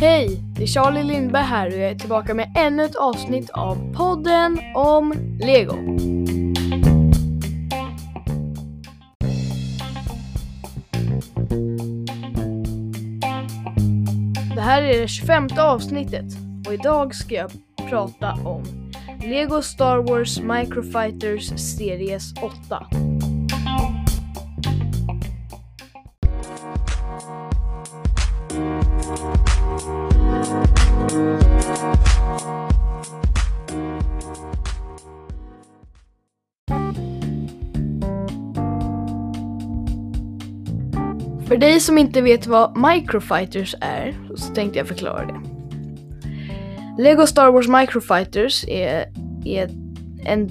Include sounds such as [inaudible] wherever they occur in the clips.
Hej! Det är Charlie Lindberg här och jag är tillbaka med ännu ett avsnitt av podden om Lego. Det här är det 25 avsnittet och idag ska jag prata om Lego Star Wars Microfighters Series 8. För dig som inte vet vad Microfighters är så tänkte jag förklara det. Lego Star Wars Microfighters är, är en,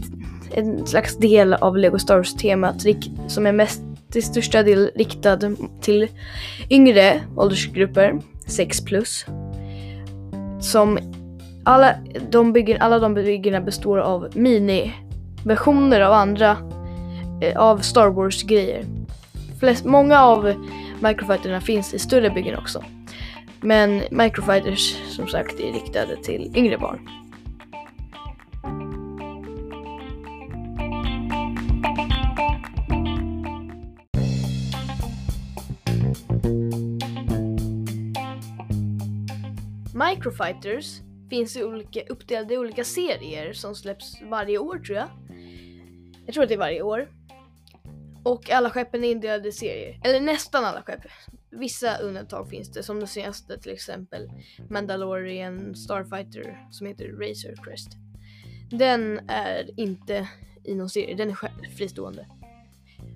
en slags del av Lego Star Wars-temat som är mest till största del riktad till yngre åldersgrupper, 6 plus. Som alla de, bygger, alla de byggena består av mini-versioner av andra eh, av Star Wars-grejer. Många av Microfighterna finns i större byggen också. Men Microfighters som sagt är riktade till yngre barn. Microfighters finns i olika, uppdelade i olika serier som släpps varje år tror jag. Jag tror att det är varje år. Och alla skeppen är indelade i serier. Eller nästan alla skepp. Vissa undantag finns det, som den senaste till exempel Mandalorian Starfighter som heter Razor Crest. Den är inte i någon serie, den är fristående.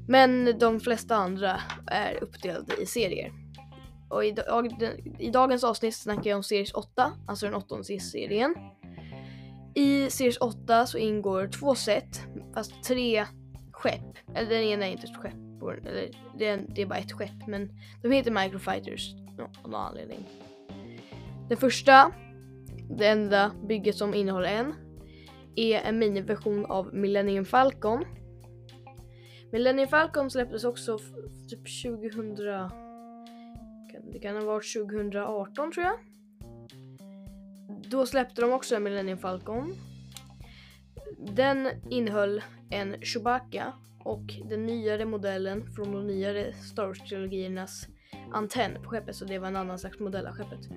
Men de flesta andra är uppdelade i serier. Och i, dag, i dagens avsnitt snackar jag om Series 8, alltså den åttonde serien. I Series 8 så ingår två set, fast tre skepp. Eller den ena är inte ett skepp, eller det är, det är bara ett skepp, men de heter Microfighters av någon anledning. Den första, det enda bygget som innehåller en, är en miniversion av Millennium Falcon. Millennium Falcon släpptes också typ 2000 det kan ha varit 2018 tror jag. Då släppte de också en Millennium Falcon. Den innehöll en Chewbacca och den nyare modellen från de nyare Star Wars-trilogiernas antenn på skeppet, så det var en annan slags modell av skeppet.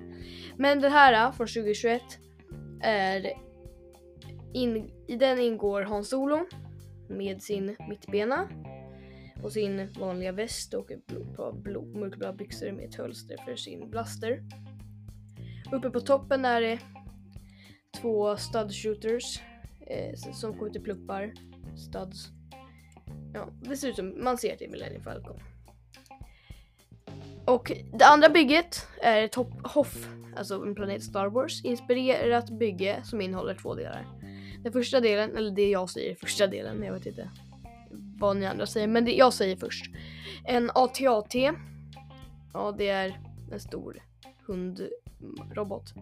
Men den här eh, från 2021 är in, i den ingår Han Solo med sin mittbena och sin vanliga väst och ett par mörkblå byxor med ett hölster för sin blaster. Uppe på toppen är det två stud shooters eh, som skjuter pluppar, studs. Ja, det ser ut som, man ser till Millennium Falcon. Och det andra bygget är ett Hoff, alltså en planet Star Wars, inspirerat bygge som innehåller två delar. Den första delen, eller det jag säger första delen, jag vet inte vad ni andra säger, men det jag säger först. En ATAT. Ja, det är en stor hundrobot.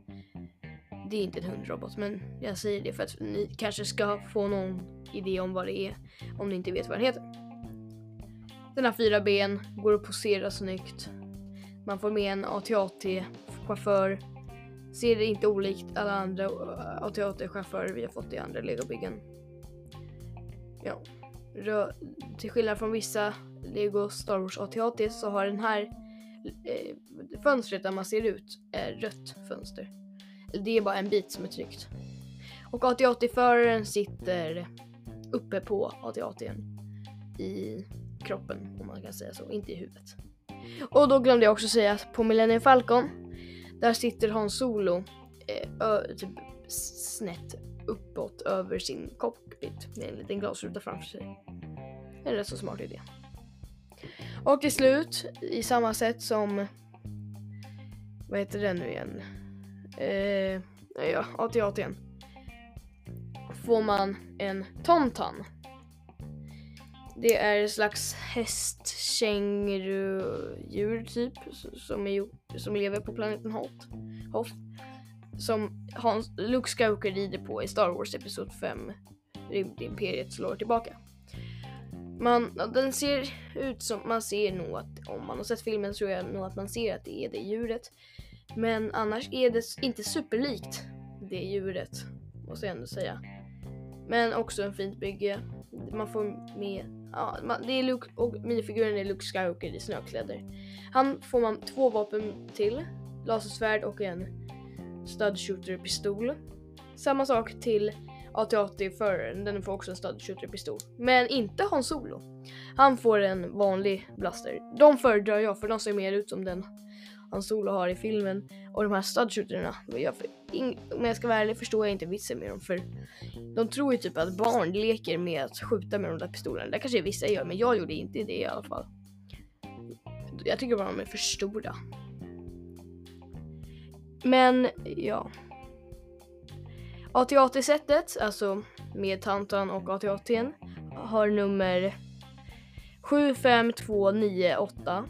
Det är inte en hundrobot, men jag säger det för att ni kanske ska få någon idé om vad det är om ni inte vet vad den heter. Den har fyra ben, går att posera snyggt. Man får med en AT-AT-chaufför. Ser inte olikt alla andra eh, AT-AT-chaufförer vi har fått i andra legobyggen. Ja till skillnad från vissa Lego Star Wars AT-AT så har den här eh, fönstret där man ser ut är rött fönster. Det är bara en bit som är tryckt. Och AT-AT-föraren sitter uppe på AT-AT i kroppen om man kan säga så, inte i huvudet. Och då glömde jag också säga att på Millennium Falcon där sitter Hans Solo eh, typ snett uppåt över sin cockpit med en liten glasruta framför sig. En rätt så smart idé. Och till slut, i samma sätt som... Vad heter den nu igen? Eh, ja, AT-AT. Får man en Tontan. Det är ett slags hästkängurudjur typ som, är, som lever på planeten Hoth. Hoth som Hans, Luke Skywalker rider på i Star Wars Episod 5 Rymdimperiet slår tillbaka. Man, ja, den ser ut som, man ser nog att om man har sett filmen så tror jag nog att man ser att det är det djuret. Men annars är det inte superlikt det djuret, måste jag ändå säga. Men också en fint bygge. Man får med, ja, man, det är Luke och minifiguren är Luke Skywalker i snökläder. Han får man två vapen till, lasersvärd och en stud shooter pistol. Samma sak till AT-AT-föraren, den får också en stud shooter pistol. Men inte Han Solo. Han får en vanlig blaster. De föredrar jag för de ser mer ut som den han Solo har i filmen. Och de här studshooterna, jag, om jag ska vara ärlig förstår jag inte vitsen med dem för de tror ju typ att barn leker med att skjuta med de där pistolerna. Det kanske vissa gör men jag gjorde inte det i alla fall. Jag tycker bara de är för stora. Men ja. AT-AT-sättet, alltså med Tantan och AT-ATn har nummer 75298.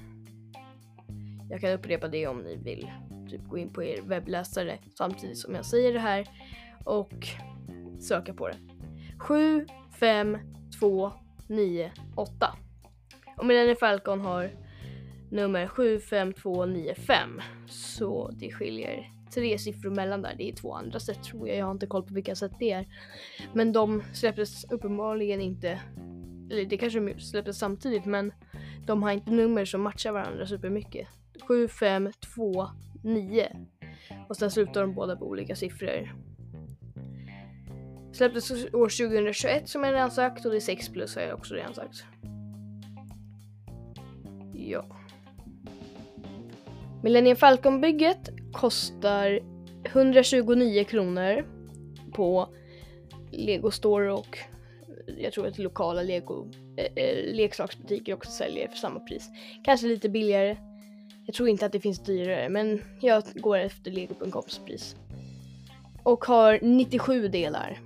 Jag kan upprepa det om ni vill typ gå in på er webbläsare samtidigt som jag säger det här och söka på det. 75298. Och Millennium Falcon har nummer 75295 så det skiljer tre siffror mellan där. Det är två andra sätt tror jag. Jag har inte koll på vilka sätt det är. Men de släpptes uppenbarligen inte. Eller det kanske de släpptes samtidigt men de har inte nummer som matchar varandra supermycket. 7, 5, 2, 9. Och sen slutar de båda på olika siffror. Släpptes år 2021 som jag redan sagt och det är 6 plus har jag också redan sagt. Ja. Millennium Falcon-bygget kostar 129 kronor på Lego Store och eh, jag tror att lokala Lego äh, leksaksbutiker också säljer för samma pris. Kanske lite billigare. Jag tror inte att det finns dyrare men jag går efter Lego.coms pris. Och har 97 delar.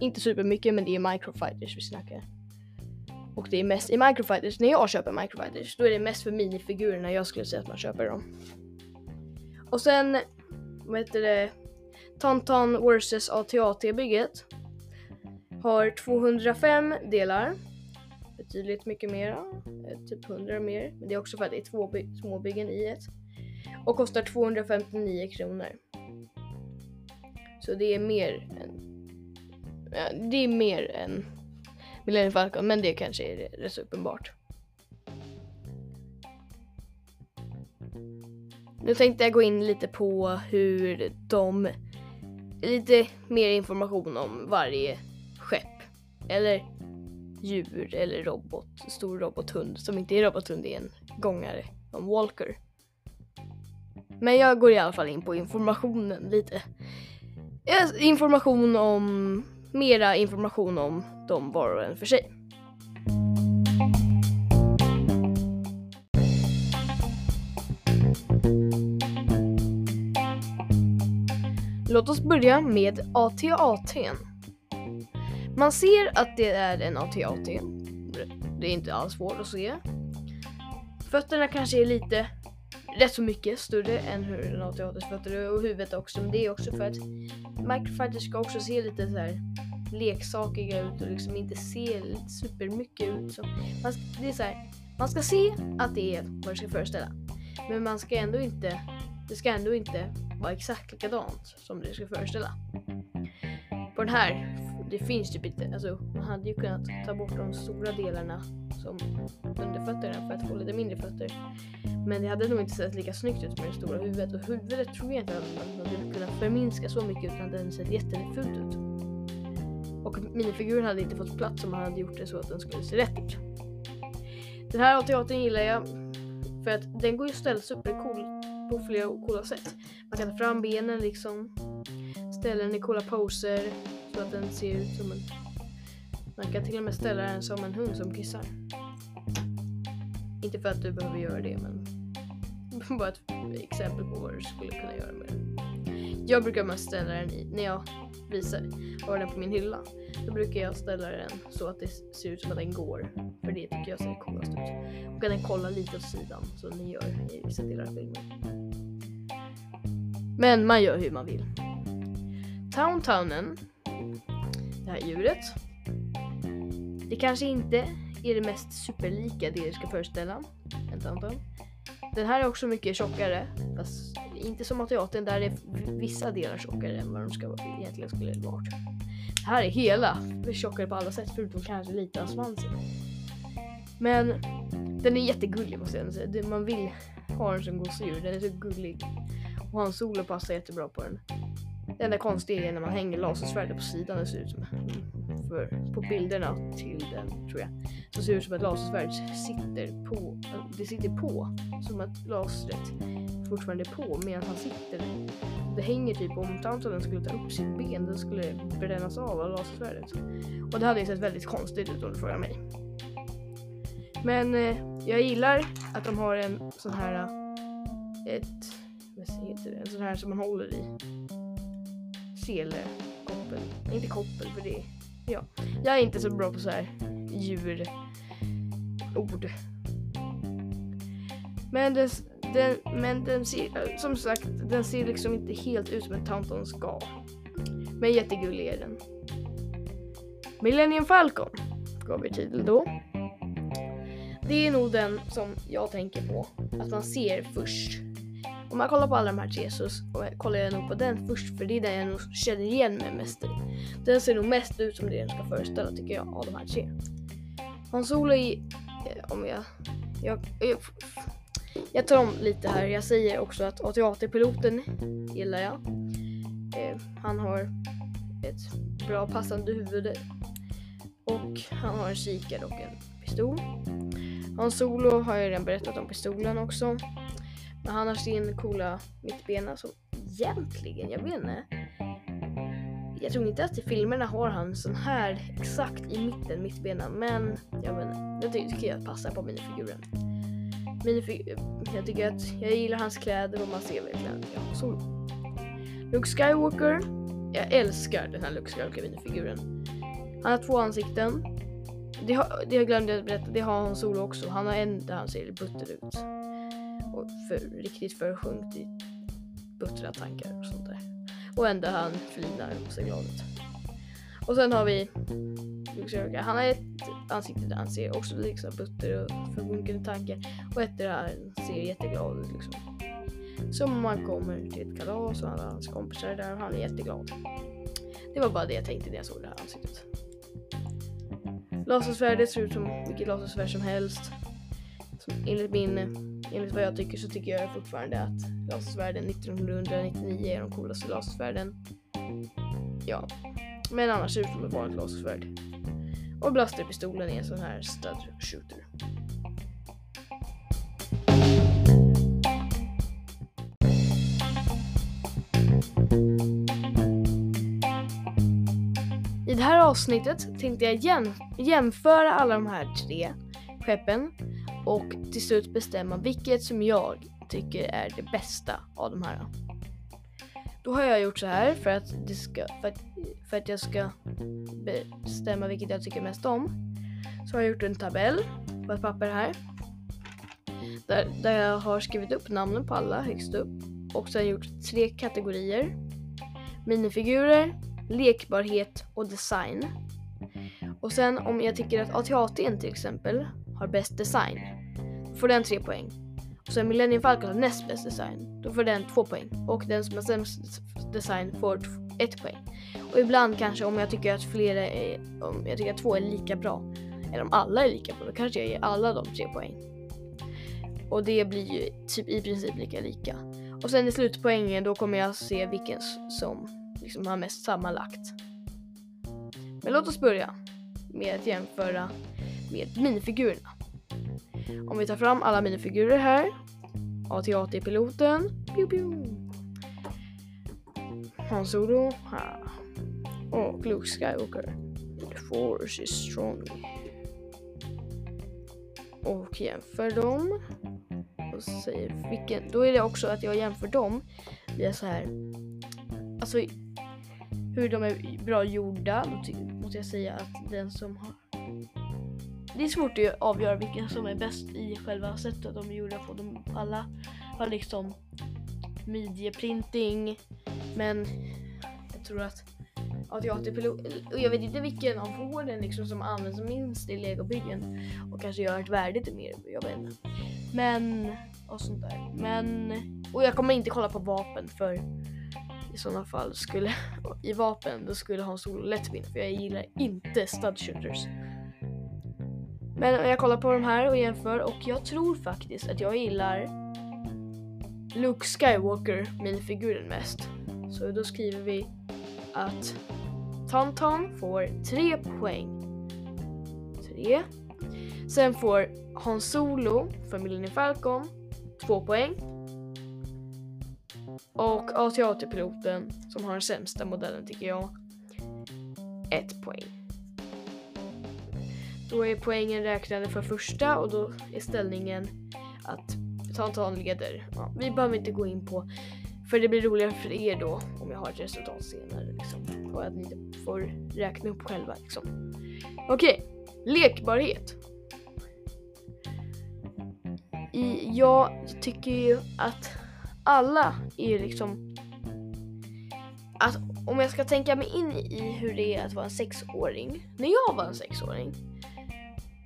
Inte supermycket men det är Microfighters vi snackar. Och det är mest i Microfighters, när jag köper Microfighters, då är det mest för minifigurerna jag skulle säga att man köper dem. Och sen, vad heter det, Tantan vs ATAT-bygget. har 205 delar. Betydligt mycket mera, eh, typ 100 mer. Men det är också för att det är två by småbyggen i ett. Och kostar 259 kronor. Så det är mer än, ja, det är mer än Millennium Falcon, men det kanske är rätt så uppenbart. Nu tänkte jag gå in lite på hur de, lite mer information om varje skepp. Eller djur eller robot, stor robothund som inte är robothund, det är en gångare, en walker. Men jag går i alla fall in på informationen lite. Information om, mera information om dem var och en för sig. Låt oss börja med AT-AT. Man ser att det är en AT-AT. Det är inte alls svårt att se. Fötterna kanske är lite, rätt så mycket större än hur en AT-ATs fötter är och huvudet också. Men det är också för att Microfighters ska också se lite så här leksakiga ut och liksom inte se supermycket ut. Så man, det är så här, man ska se att det är vad det ska föreställa. Men man ska ändå inte, det ska ändå inte vara exakt likadant som det ska föreställa. På den här, det finns typ inte, alltså man hade ju kunnat ta bort de stora delarna som underfötterna för att få lite mindre fötter. Men det hade nog inte sett lika snyggt ut med det stora huvudet och huvudet tror jag inte att man hade kunnat förminska så mycket utan det hade sett jättefult ut. Och minifiguren hade inte fått plats om man hade gjort det så att den skulle se rätt ut. Den här teatern gillar jag för att den går ju att ställa supercool på flera coola sätt. Man kan ta fram benen liksom, ställa den i coola poser så att den ser ut som en... Man kan till och med ställa den som en hund som kissar. Inte för att du behöver göra det men [laughs] bara ett exempel på vad du skulle kunna göra med den. Jag brukar mest ställa den i, när jag visar, har den på min hylla. Då brukar jag ställa den så att det ser ut som att den går. För det tycker jag ser coolast ut. Och kan den kolla lite åt sidan som ni gör i vissa delar av filmen. Men man gör hur man vill. Towntownen, det här djuret. Det kanske inte är det mest superlika det det ska föreställa. En Tauntaun. Den här är också mycket tjockare. Fast inte som Ateaten där är vissa delar tjockare än vad de ska, egentligen skulle vara. Det här är hela tjockare på alla sätt förutom kanske lite av svansen. Men den är jättegullig måste jag säga. Man vill ha den som gosedjur. Den är så gullig. Och hans solo passar jättebra på den. Det enda konstiga är när man hänger lasersvärdet på sidan. Det ser ut som för, på bilderna till den tror jag. Så ser det ut som att lasersvärdet sitter på. Det sitter på. Som att lasret fortfarande är på medan han sitter. Det hänger typ om Tauntaun skulle ta upp sitt ben. Den skulle brännas av av lasersvärdet. Och det hade ju sett väldigt konstigt ut om du frågar mig. Men eh, jag gillar att de har en sån här ett, vad heter det, en sån här som man håller i. Selekoppel. Inte koppel för det, ja. Jag är inte så bra på så här djurord. Men den, den, men den ser, som sagt, den ser liksom inte helt ut som en Tanton ska. Men jättegullig är den. Millennium Falcon gav vi titel då. Det är nog den som jag tänker på att man ser först. Om man kollar på alla de här tre så kollar jag nog på den först för det är den jag nog känner igen mig mest i. Den ser nog mest ut som det den ska föreställa tycker jag av de här tre. Hans Solo i, eh, om jag, jag, jag, jag tar om lite här. Jag säger också att AT-piloten gillar jag. Eh, han har ett bra passande huvud och han har en kikare och en pistol. Hans Solo har jag redan berättat om pistolen också. Han har sin coola mittbena som egentligen, jag vet inte. Jag tror inte att i filmerna har han sån här exakt i mitten mittbena men jag vet inte. Det tycker jag passar på minifiguren. Minifig jag tycker att jag gillar hans kläder och man ser verkligen att jag har Luke Skywalker. Jag älskar den här Luke Skywalker minifiguren. Han har två ansikten det, har, det glömde jag berätta, det har han Solo också. Han har en där han ser butter ut. Och för, riktigt försjunkt typ i buttra tankar och sånt där. Och ändå han flinar och ser glad ut. Och sen har vi Luke Han har ett ansikte där han ser också liksom butter och försjunkande tankar. Och ett där han ser jätteglad ut liksom. Som om han kommer till ett kalas och alla hans kompisar där och han är jätteglad. Det var bara det jag tänkte när jag såg det här ansiktet. Lasersvärdet ser ut som vilket lasersvärd som helst. Som enligt, min, enligt vad jag tycker så tycker jag fortfarande att lasersvärden 1999 är de coolaste lasersvärden. Ja, men annars ser det ut som ett vanligt lasersvärd. Och blasterpistolen är en sån här stud shooter. I det här avsnittet tänkte jag jäm jämföra alla de här tre skeppen och till slut bestämma vilket som jag tycker är det bästa av de här. Då har jag gjort så här för att, det ska, för att, för att jag ska bestämma vilket jag tycker mest om. Så har jag gjort en tabell på ett papper här. Där, där jag har skrivit upp namnen på alla högst upp. Och sen gjort tre kategorier. Minifigurer, lekbarhet och design. Och sen om jag tycker att AT-AT'n till exempel har bäst design, får den 3 poäng. Och sen Millennium Falcon har näst bäst design, då får den 2 poäng. Och den som har sämst design får 1 poäng. Och ibland kanske om jag tycker att flera är, om jag tycker att två är lika bra, eller om alla är lika bra, då kanske jag ger alla de 3 poäng. Och det blir ju typ i princip lika lika. Och sen i slutpoängen då kommer jag se vilken som liksom har mest sammanlagt. Men låt oss börja med att jämföra med minifigurerna. Om vi tar fram alla minifigurer här. AT-AT-piloten. Han Solo. Och Luke Skywalker. The force is strong. Och jämför dem. Och säger vilken, då är det också att jag jämför dem via så här. Alltså hur de är bra gjorda, Då måste jag säga att den som har... Det är svårt att avgöra vilken som är bäst i själva sättet de är gjorda på. De alla har liksom midjeprinting, men jag tror att AT-AT-pilot. Och jag vet inte vilken av hålen liksom som används minst i legobyggen. Och kanske gör ett värde mer, jag vet inte. Men, och sånt där. Men, och jag kommer inte kolla på vapen för i sådana fall skulle, i vapen, då skulle Hans Olof lätt vinna för jag gillar inte stud shooters. Mm. Men jag kollar på de här och jämför och jag tror faktiskt att jag gillar Luke Skywalker minifiguren mest. Så då skriver vi att Tauntaun får 3 poäng. 3. Sen får Han Solo för Millennium Falcon 2 poäng. Och AT-AT-piloten som har den sämsta modellen tycker jag 1 poäng. Då är poängen räknade för första och då är ställningen att Tantan leder. Ja, vi behöver inte gå in på för det blir roligare för er då om jag har ett resultat senare liksom. Och att ni får räkna upp själva liksom. Okej, okay. lekbarhet. I, jag tycker ju att alla är liksom att om jag ska tänka mig in i hur det är att vara en sexåring. När jag var en sexåring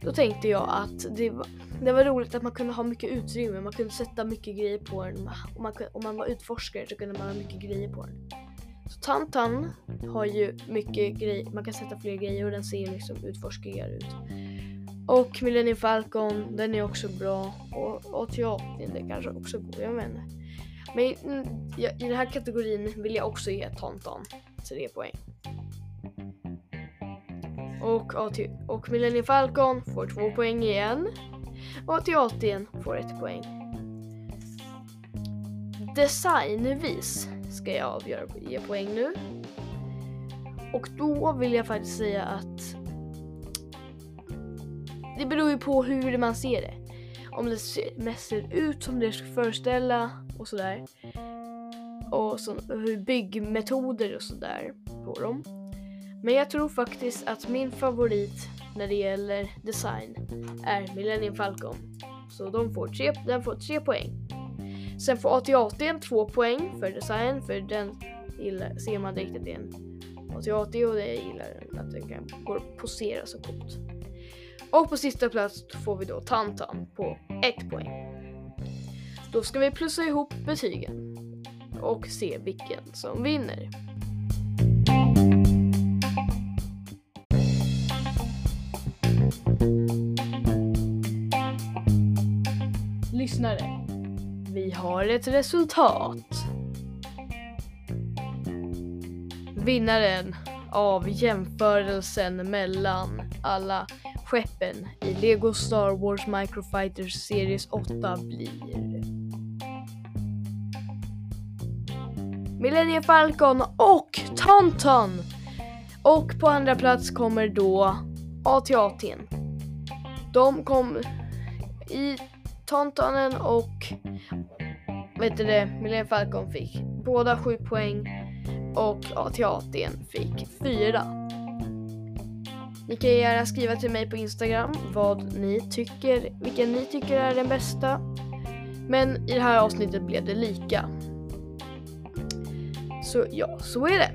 då tänkte jag att det var, det var roligt att man kunde ha mycket utrymme, man kunde sätta mycket grejer på den. Om man, om man var utforskare så kunde man ha mycket grejer på den. Så Tantan har ju mycket grejer, man kan sätta fler grejer och den ser liksom utforskigare ut. Och Millennium Falcon, den är också bra. Och, och teatern, den kanske också går, jag vet inte. Men i, i den här kategorin vill jag också ge Tantan 3 poäng. Och, AT och Millennium Falcon får två poäng igen. Och AT-AT'n får ett poäng. Designvis ska jag avgöra ge poäng nu. Och då vill jag faktiskt säga att det beror ju på hur man ser det. Om det mest ser ut som det ska föreställa och sådär. Och så, hur byggmetoder och sådär på dem. Men jag tror faktiskt att min favorit när det gäller design är Millennium Falcon. Så de får tre, den får tre poäng. Sen får AT-AT två poäng för design, för den gillar, ser man direkt att det är en AT-AT och det gillar att den kan gå posera så coolt. Och på sista plats får vi då Tantan på ett poäng. Då ska vi plussa ihop betygen och se vilken som vinner. Lyssnare. Vi har ett resultat. Vinnaren av jämförelsen mellan alla skeppen i Lego Star Wars Microfighters Series 8 blir Millennium Falcon och Tonton. Och på andra plats kommer då AT-AT'n. De kom i Tontonen och vet du det, Millennium Falcon fick båda 7 poäng och AT-AT'n fick 4. Ni kan gärna skriva till mig på Instagram vad ni tycker, vilken ni tycker är den bästa. Men i det här avsnittet blev det lika. Så ja, så är det.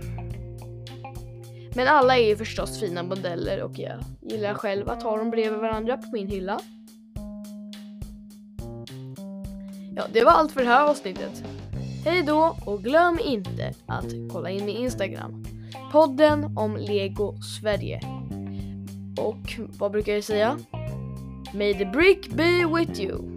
Men alla är ju förstås fina modeller och jag gillar själv att ha dem bredvid varandra på min hylla. Ja, det var allt för det här avsnittet. Hej då och glöm inte att kolla in min Instagram. Podden om Lego Sverige. Och vad brukar jag säga? May the brick be with you.